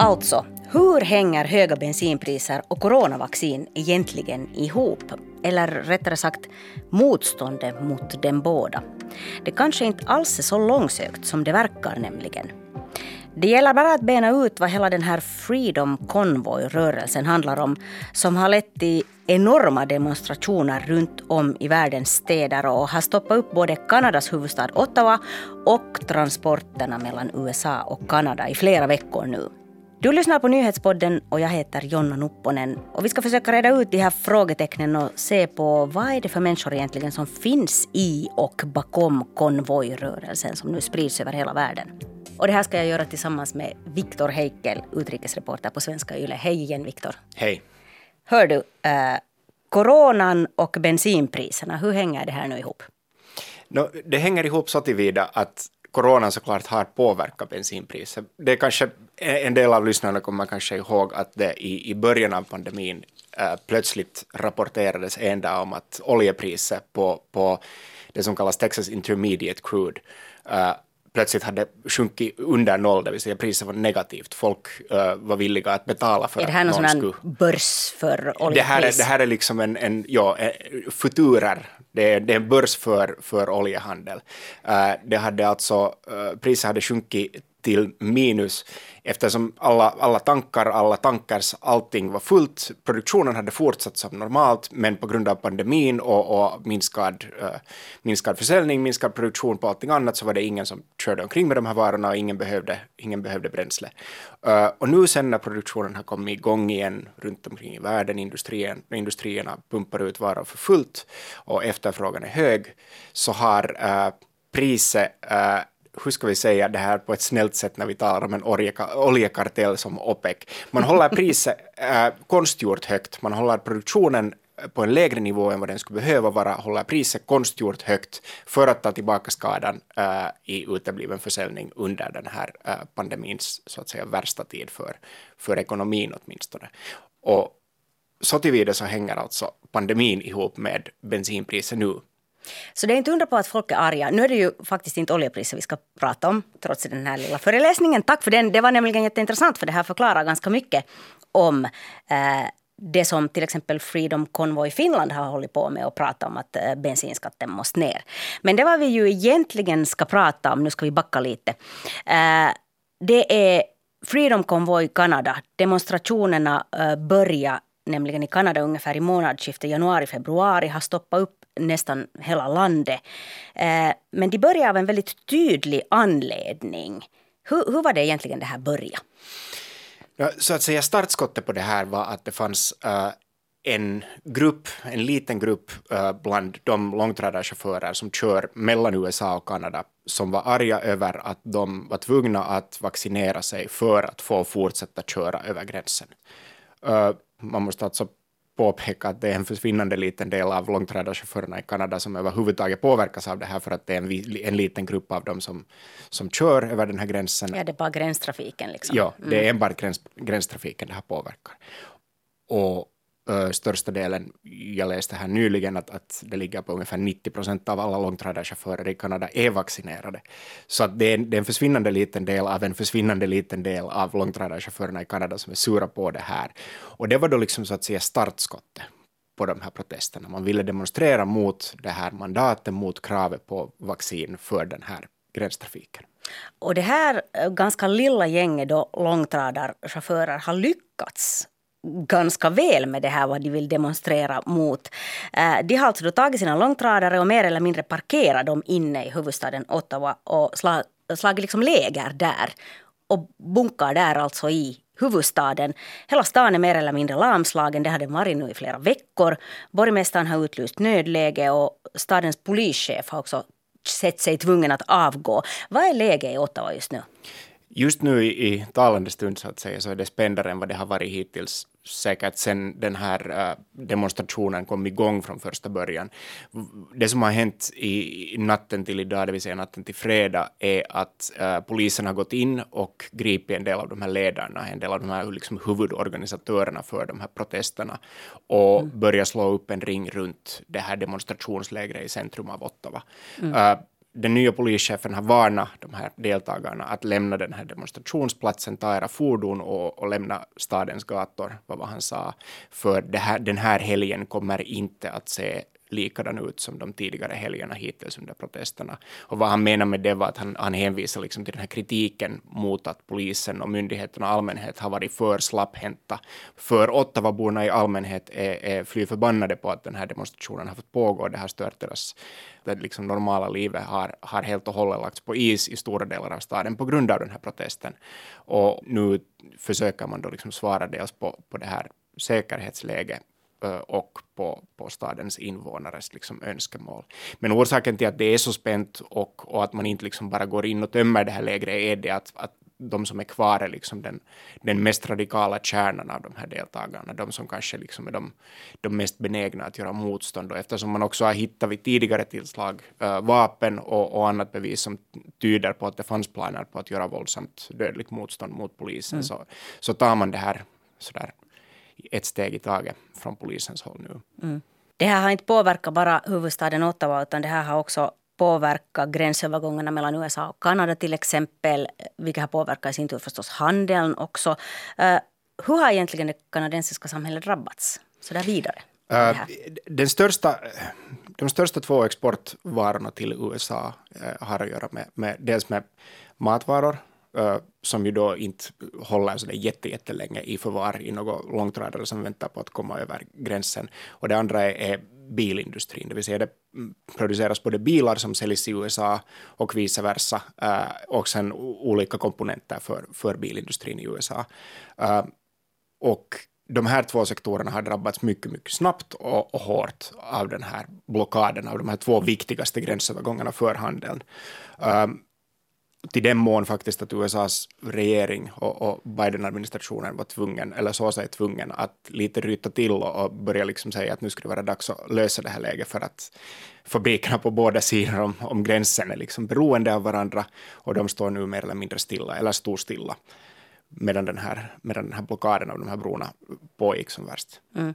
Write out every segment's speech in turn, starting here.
Alltså, hur hänger höga bensinpriser och coronavaccin egentligen ihop? Eller rättare sagt motståndet mot den båda. Det kanske inte alls är så långsökt som det verkar nämligen. Det gäller bara att bena ut vad hela den här Freedom Convoy-rörelsen handlar om som har lett till enorma demonstrationer runt om i världens städer och har stoppat upp både Kanadas huvudstad Ottawa och transporterna mellan USA och Kanada i flera veckor nu. Du lyssnar på nyhetspodden och jag heter Jonna Nupponen. Och vi ska försöka reda ut de här frågetecknen och se på vad är det för människor egentligen som finns i och bakom konvojrörelsen som nu sprids över hela världen. Och det här ska jag göra tillsammans med Viktor Heikel, utrikesreporter på Svenska Yle. Hej igen Viktor. Hej. Hör du, eh, coronan och bensinpriserna, hur hänger det här nu ihop? No, det hänger ihop så tillvida att coronan såklart har påverkat bensinpriset. Det är kanske en del av lyssnarna kommer kanske ihåg att det i, i början av pandemin äh, plötsligt rapporterades en dag om att oljepriset på, på det som kallas Texas Intermediate Crude äh, plötsligt hade sjunkit under noll, det vill säga priset var negativt. Folk uh, var villiga att betala för att Är det här någon börs för oljepris? Det här är, det här är liksom en, en ja, futurer, det är, det är en börs för, för oljehandel. Uh, det hade alltså, uh, priset hade sjunkit till minus eftersom alla, alla tankar, alla tankers, allting var fullt. Produktionen hade fortsatt som normalt, men på grund av pandemin och, och minskad, uh, minskad försäljning, minskad produktion på allting annat så var det ingen som körde omkring med de här varorna och ingen behövde, ingen behövde bränsle. Uh, och nu sen när produktionen har kommit igång igen runt omkring i världen, industrien, industrierna pumpar ut varor för fullt och efterfrågan är hög, så har uh, priset hur ska vi säga det här på ett snällt sätt när vi talar om en oljekartell som OPEC. Man håller priset äh, konstgjort högt, man håller produktionen på en lägre nivå än vad den skulle behöva vara, håller priset konstgjort högt för att ta tillbaka skadan äh, i utebliven försäljning under den här äh, pandemins så att säga värsta tid för, för ekonomin åtminstone. Och så tillvida så hänger alltså pandemin ihop med bensinpriset nu så det är inte undra på att folk är arga. Nu är det ju faktiskt inte oljepriser vi ska prata om, trots den här lilla föreläsningen. Tack för den. Det var nämligen jätteintressant, för det här förklarar ganska mycket om eh, det som till exempel Freedom Convoy Finland har hållit på med och pratat om att eh, bensinskatten måste ner. Men det var vi ju egentligen ska prata om, nu ska vi backa lite. Eh, det är Freedom Convoy Canada. Demonstrationerna eh, börjar nämligen i Kanada ungefär i månadsskiftet januari-februari, har stoppat upp nästan hela landet. Eh, men de började av en väldigt tydlig anledning. Hur, hur var det egentligen det här började? Så att säga startskottet på det här var att det fanns eh, en grupp, en liten grupp eh, bland de långtradarchaufförer som kör mellan USA och Kanada som var arga över att de var tvungna att vaccinera sig för att få fortsätta köra över gränsen. Man måste alltså påpeka att det är en försvinnande liten del av långtradarchaufförerna i Kanada som överhuvudtaget påverkas av det här för att det är en, en liten grupp av dem som, som kör över den här gränsen. Ja, det är bara gränstrafiken liksom. Ja, det är mm. enbart gräns, gränstrafiken det här påverkar. Och största delen, jag läste här nyligen att, att det ligger på ungefär 90 procent av alla långtradarchaufförer i Kanada är vaccinerade. Så att det, är, det är en försvinnande liten del av en försvinnande liten del av långtradarchaufförerna i Kanada som är sura på det här. Och det var då liksom så att säga startskottet på de här protesterna. Man ville demonstrera mot det här mandatet, mot kravet på vaccin för den här gränstrafiken. Och det här ganska lilla gänget då långtradarchaufförer har lyckats ganska väl med det här vad de vill demonstrera mot. Eh, de har alltså då tagit sina långtradare och mer eller mindre parkerat dem inne i huvudstaden Ottawa och slagit liksom läger där och bunkar där alltså i huvudstaden. Hela stan är mer eller mindre lamslagen. Det har den varit nu i flera veckor. Borgmästaren har utlyst nödläge och stadens polischef har också sett sig tvungen att avgå. Vad är läget i Ottawa just nu? Just nu i talande stund så att säga så är det spändare än vad det har varit hittills säkert sen den här äh, demonstrationen kom igång från första början. Det som har hänt i natten till idag, det vill säga natten till fredag, är att äh, polisen har gått in och gripit en del av de här ledarna, en del av de här liksom, huvudorganisatörerna för de här protesterna och mm. börjat slå upp en ring runt det här demonstrationslägret i centrum av Ottawa. Mm. Äh, den nya polischefen har varnat de här deltagarna att lämna den här demonstrationsplatsen, ta era fordon och, och lämna stadens gator, vad var han sa. För här, den här helgen kommer inte att se likadan ut som de tidigare helgerna hittills under protesterna. Och vad han menar med det var att han, han hänvisar liksom till den här kritiken mot att polisen och myndigheterna i allmänhet har varit för slapphänta. För Ottawaborna i allmänhet är, är fly förbannade på att den här demonstrationen har fått pågå det har stört deras det liksom normala livet har, har helt och hållet lagts på is i stora delar av staden på grund av den här protesten. Och nu försöker man då liksom svara dels på, på det här säkerhetsläget och på, på stadens invånares liksom önskemål. Men orsaken till att det är så spänt och, och att man inte liksom bara går in och tömmer det här lägret är det att, att de som är kvar är liksom den, den mest radikala kärnan av de här deltagarna, de som kanske liksom är de, de mest benägna att göra motstånd. Och eftersom man också har hittat vid tidigare tillslag äh, vapen och, och annat bevis som tyder på att det fanns planer på att göra våldsamt dödligt motstånd mot polisen, mm. så, så tar man det här sådär ett steg i taget från polisens håll nu. Mm. Det här har inte påverkat bara huvudstaden Ottawa utan det här har också påverkat gränsövergångarna mellan USA och Kanada till exempel, vilket har påverkat i sin tur förstås handeln också. Uh, hur har egentligen det kanadensiska samhället drabbats så där vidare? Uh, den största, de största två exportvarorna till USA uh, har att göra med, med dels med matvaror som ju då inte håller så jätte, jättelänge i förvar i något långtradare som väntar på att komma över gränsen. Och det andra är, är bilindustrin, det vill säga det mm, produceras både bilar som säljs i USA och vice versa, och sen olika komponenter för, för bilindustrin i USA. Och de här två sektorerna har drabbats mycket, mycket snabbt och, och hårt av den här blockaden av de här två viktigaste gränsövergångarna för handeln. Um, till den mån faktiskt att USAs regering och, och Biden-administrationen var tvungen, eller så sig tvungen, att lite ryta till och, och börja liksom säga att nu skulle det vara dags att lösa det här läget för att fabrikerna på båda sidor om, om gränsen är liksom beroende av varandra och de står nu mer eller mindre stilla, eller står stilla, medan den här, medan den här blockaden av de här brorna pågick som värst. Mm.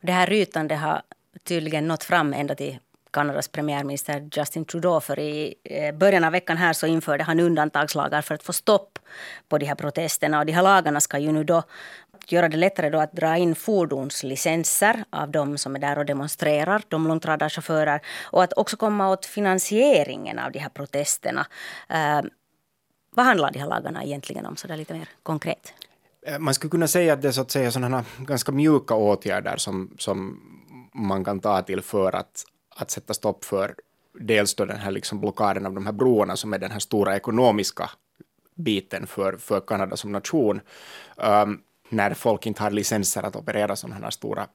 Det här rytandet har tydligen nått fram ända till Kanadas premiärminister Justin Trudeau för i eh, början av veckan här så införde han undantagslagar för att få stopp på de här protesterna och de här lagarna ska ju nu då göra det lättare då att dra in fordonslicenser av de som är där och demonstrerar, de långtradarchaufförer och att också komma åt finansieringen av de här protesterna. Eh, vad handlar de här lagarna egentligen om, så där lite mer konkret? Eh, man skulle kunna säga att det är så att säga sådana ganska mjuka åtgärder som, som man kan ta till för att, att sätta stopp för dels då den här liksom blockaden av de här broarna som är den här stora ekonomiska biten för, för Kanada som nation. Um, när folk inte har licenser att operera sådana här stora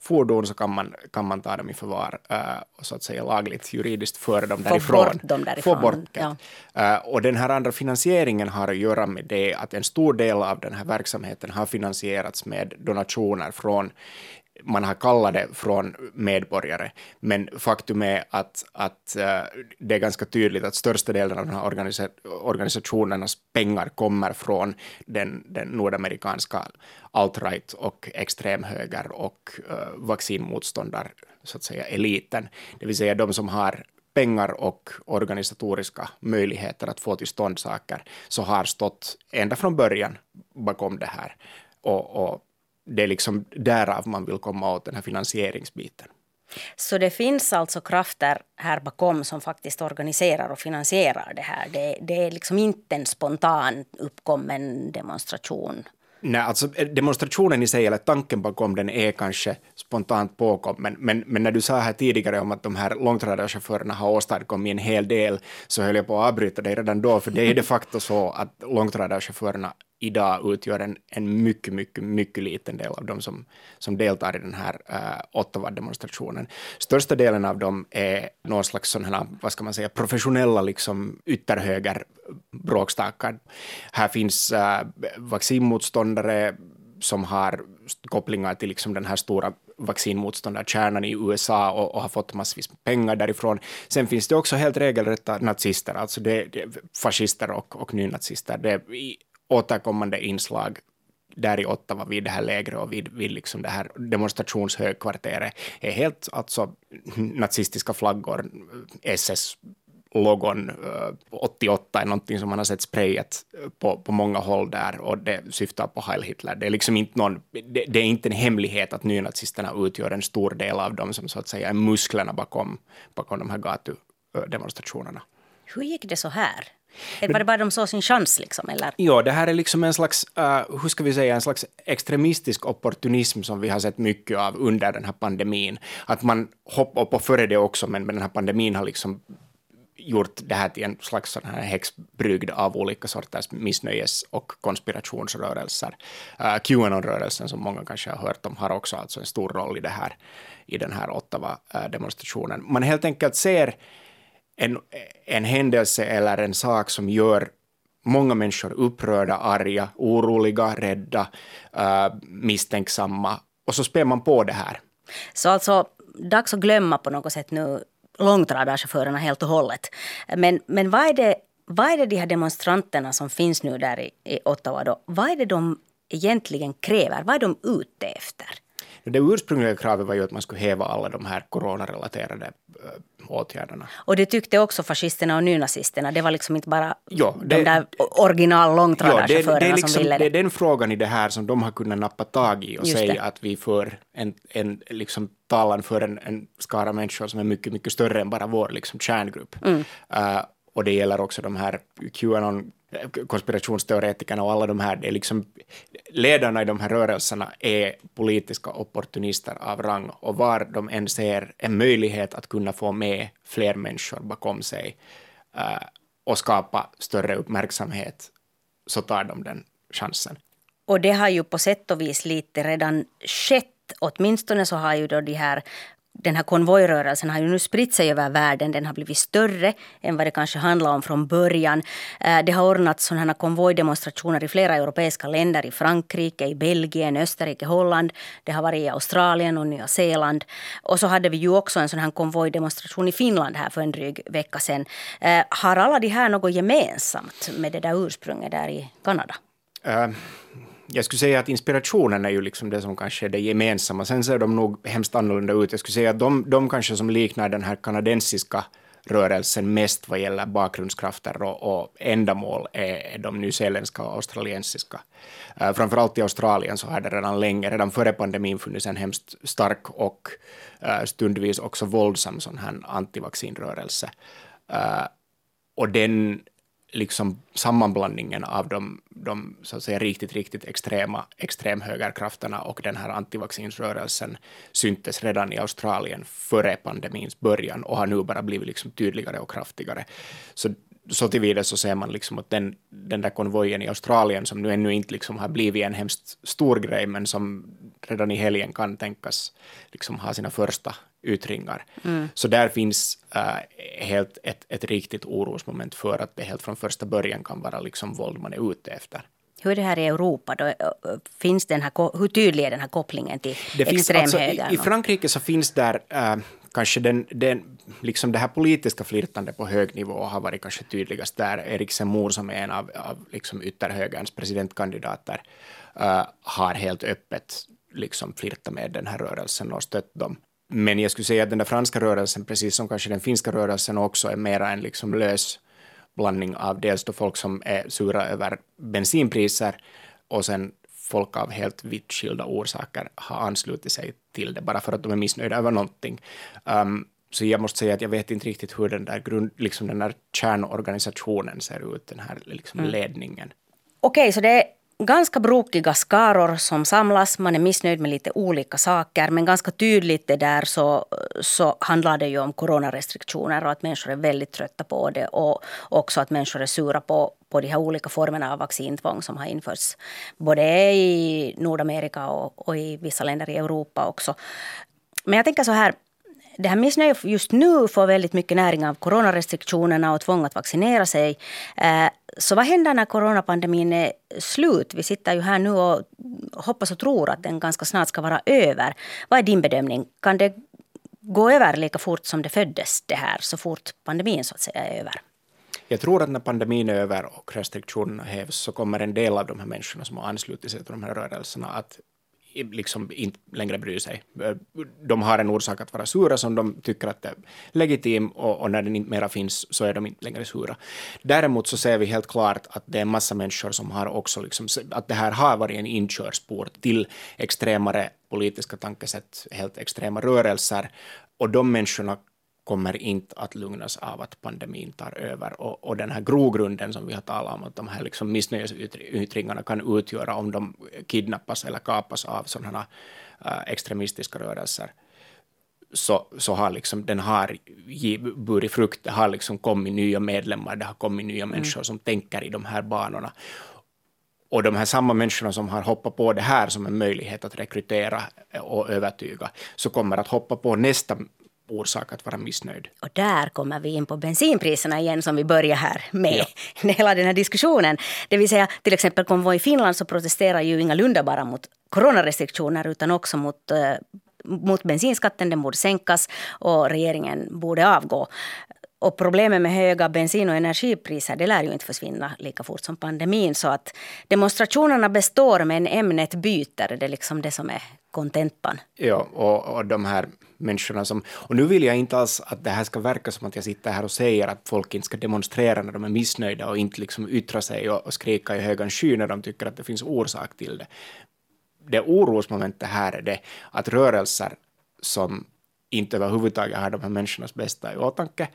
fordon så kan man, kan man ta dem i förvar uh, och så att säga lagligt juridiskt föra dem därifrån. Få bort dem därifrån. Få bort ja. uh, och den här andra finansieringen har att göra med det att en stor del av den här verksamheten har finansierats med donationer från man har kallat det från medborgare, men faktum är att, att eh, det är ganska tydligt att största delen av de här organisa organisationernas pengar kommer från den, den nordamerikanska alt-right och extremhöger och uh, vaccinmotståndar, så att säga, eliten, det vill säga de som har pengar och organisatoriska möjligheter att få till stånd saker, så har stått ända från början bakom det här. Och, och det är liksom därav man vill komma åt den här finansieringsbiten. Så det finns alltså krafter här bakom som faktiskt organiserar och finansierar det här. Det, det är liksom inte en spontan uppkommen demonstration. Nej, alltså demonstrationen i sig, eller tanken bakom den, är kanske spontant påkommen. Men, men när du sa här tidigare om att de här långtradarchaufförerna har åstadkommit en hel del, så höll jag på att avbryta dig redan då, för det är de facto så att långtradarchaufförerna idag utgör en, en mycket, mycket, mycket liten del av de som, som deltar i den här uh, Ottawa-demonstrationen. Största delen av dem är någon slags sådana, vad ska man säga, professionella liksom ytterhöger bråkstakar. Här finns uh, vaccinmotståndare som har kopplingar till liksom den här stora vaccinmotståndarkärnan i USA och, och, har fått massvis med pengar därifrån. Sen finns det också helt regelrätta nazister, alltså det, det fascister och, och nynazister. Det, återkommande inslag där i Ottawa vid det här lägret och vid, vid liksom det här demonstrationshögkvarteret är helt alltså nazistiska flaggor, SS logon 88 är någonting som man har sett sprayat eh, på, på många håll där och det syftar på Heil Hitler. Det är liksom inte någon, det, det är inte en hemlighet att nynazisterna utgör en stor del av dem som så att säga är musklerna bakom, bakom de här gatudemonstrationerna. Hur gick det så här? Var det bara de såg sin chans liksom, eller? Ja, det här är liksom en slags, uh, hur ska vi säga, en slags extremistisk opportunism som vi har sett mycket av under den här pandemin. Att man hoppar på före det också, men, men den här pandemin har liksom gjort det här till en slags sån här häxbrygd av olika sorters missnöjes och konspirationsrörelser. Uh, Qanon-rörelsen som många kanske har hört om har också alltså en stor roll i det här i den här Ottawa-demonstrationen. Äh, man helt enkelt ser en, en händelse eller en sak som gör många människor upprörda, arga, oroliga, rädda, uh, misstänksamma och så spär man på det här. Så alltså dags att glömma på något sätt nu långtradarchaufförerna helt och hållet. Men, men vad, är det, vad är det de här demonstranterna som finns nu där i, i Ottawa då, vad är det de egentligen kräver? Vad är de ute efter? Det ursprungliga kravet var ju att man skulle häva alla de här coronarelaterade äh, åtgärderna. Och det tyckte också fascisterna och nynazisterna. Det var liksom inte bara jo, det, de där original långtradarchaufförerna ja, liksom, som ville det. Det är den frågan i det här som de har kunnat nappa tag i och Just säga det. att vi för en, en liksom, talan för en, en skara människor som är mycket, mycket större än bara vår liksom, kärngrupp. Mm. Uh, och det gäller också de här Qanon konspirationsteoretikerna och alla de här, det är liksom, ledarna i de här rörelserna är politiska opportunister av rang och var de än ser en möjlighet att kunna få med fler människor bakom sig uh, och skapa större uppmärksamhet så tar de den chansen. Och det har ju på sätt och vis lite redan skett åtminstone så har ju då de här den här konvojrörelsen har ju nu spritt sig över världen. Den har blivit större än vad det kanske handlade om från början. Eh, det har ordnats sådana konvojdemonstrationer i flera europeiska länder. I Frankrike, i Belgien, Österrike, Holland. Det har varit i Australien och Nya Zeeland. Och så hade vi ju också en sån här konvojdemonstration i Finland här för en dryg vecka sedan. Eh, har alla de här något gemensamt med det där ursprunget där i Kanada? Uh jag skulle säga att inspirationen är ju liksom det som kanske är det gemensamma. Sen ser de nog hemskt annorlunda ut. Jag skulle säga att de, de kanske som liknar den här kanadensiska rörelsen mest vad gäller bakgrundskrafter och, och ändamål är de nyzeeländska och australiensiska. Uh, framförallt i Australien så har det redan länge, redan före pandemin funnits en hemskt stark och uh, stundvis också våldsam sån här antivaccinrörelse. Uh, och den liksom sammanblandningen av de, de så att säga, riktigt, riktigt extrema extremhögerkrafterna och den här antivaccinsrörelsen syntes redan i Australien före pandemins början och har nu bara blivit liksom tydligare och kraftigare. Så, så tillvida så ser man liksom att den, den där konvojen i Australien som nu ännu inte liksom har blivit en hemskt stor grej men som redan i helgen kan tänkas liksom ha sina första yttringar. Mm. Så där finns äh, helt ett, ett riktigt orosmoment för att det helt från första början kan vara liksom våld man är ute efter. Hur är det här i Europa? Då? Finns den här, hur tydlig är den här kopplingen till extremhögern? Alltså, i, I Frankrike så finns där äh, kanske den, den, liksom det här politiska flirtandet på hög nivå har varit kanske tydligast där. Erik Zemmour som är en av, av liksom ytterhögerns presidentkandidater äh, har helt öppet liksom flirtat med den här rörelsen och stött dem. Men jag skulle säga att den där franska rörelsen, precis som kanske den finska rörelsen också, är mera en liksom lös blandning av dels då folk som är sura över bensinpriser och sen folk av helt vitt skilda orsaker har anslutit sig till det bara för att de är missnöjda över någonting. Um, så jag måste säga att jag vet inte riktigt hur den där, grund, liksom den där kärnorganisationen ser ut, den här liksom mm. ledningen. Okej, så det ganska brokiga skaror som samlas. Man är missnöjd med lite olika saker. Men ganska tydligt det där så, så handlar det ju om coronarestriktioner och att människor är väldigt trötta på det. Och också att människor är sura på, på de här olika formerna av vaccintvång som har införts. Både i Nordamerika och, och i vissa länder i Europa också. Men jag tänker så här, det här missnöjet just nu får väldigt mycket näring av coronarestriktionerna och tvång att vaccinera sig. Eh, så vad händer när coronapandemin är slut? Vi sitter ju här nu och hoppas och tror att den ganska snart ska vara över. Vad är din bedömning? Kan det gå över lika fort som det föddes det här, så fort pandemin så att säga är över? Jag tror att när pandemin är över och restriktionerna hävs så kommer en del av de här människorna som har anslutit sig till de här rörelserna att liksom inte längre bryr sig. Eh, de har en orsak att vara sura som de tycker att det är legitim och, och när den inte mera finns så är de inte längre sura. Däremot så ser vi helt klart att det är en massa människor som har också liksom, att det här har varit en inkörsport till extremare politiska tankesätt, helt extrema rörelser och de människorna kommer inte att lugnas av att pandemin tar över. Och, och den här grogrunden som vi har talat om, att de här liksom missnöjesyttringarna kan utgöra om de kidnappas eller kapas av sådana uh, extremistiska rörelser, så, så har liksom, den har burit frukt, det har liksom kommit nya medlemmar, det har kommit nya mm. människor som tänker i de här banorna. Och de här samma människorna som har hoppat på det här som en möjlighet att rekrytera och övertyga, så kommer att hoppa på nästa orsak att vara missnöjd. Och där kommer vi in på bensinpriserna igen som vi börjar här med ja. hela den här diskussionen. Det vill säga till exempel Konvoj i Finland så protesterar ju ingalunda bara mot coronarestriktioner utan också mot uh, mot bensinskatten, den borde sänkas och regeringen borde avgå. Och problemet med höga bensin och energipriser det lär ju inte försvinna lika fort som pandemin. Så att demonstrationerna består men ämnet byter. Det är liksom det som är kontentan. Ja, och, och de här människorna som... Och nu vill jag inte alls att det här ska verka som att jag sitter här och säger att folk inte ska demonstrera när de är missnöjda och inte liksom yttra sig och, och skrika i högan sky när de tycker att det finns orsak till det. Det orosmomentet här är det att rörelser som inte överhuvudtaget har de här människornas bästa i åtanke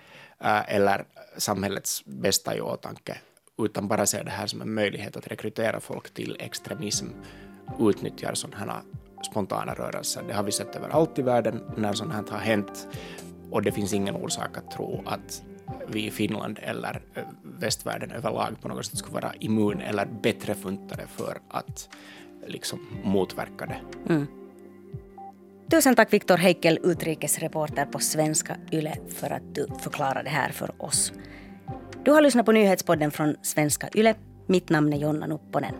eller samhällets bästa i åtanke, utan bara ser det här som en möjlighet att rekrytera folk till extremism, utnyttjar sådana här spontana rörelser. Det har vi sett överallt i världen när sånt här har hänt och det finns ingen orsak att tro att vi i Finland eller eh, västvärlden överlag på något sätt skulle vara immun eller bättre funtade för att liksom motverka det. Mm. Tusen tack Viktor Heikel, utrikesreporter på Svenska Yle, för att du förklarade det här för oss. Du har lyssnat på nyhetspodden från Svenska Yle. Mitt namn är Jonna Nupponen.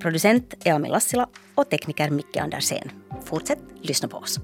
Producent är Ami Lassila och tekniker Micke Andersén. Fortsätt lyssna på oss.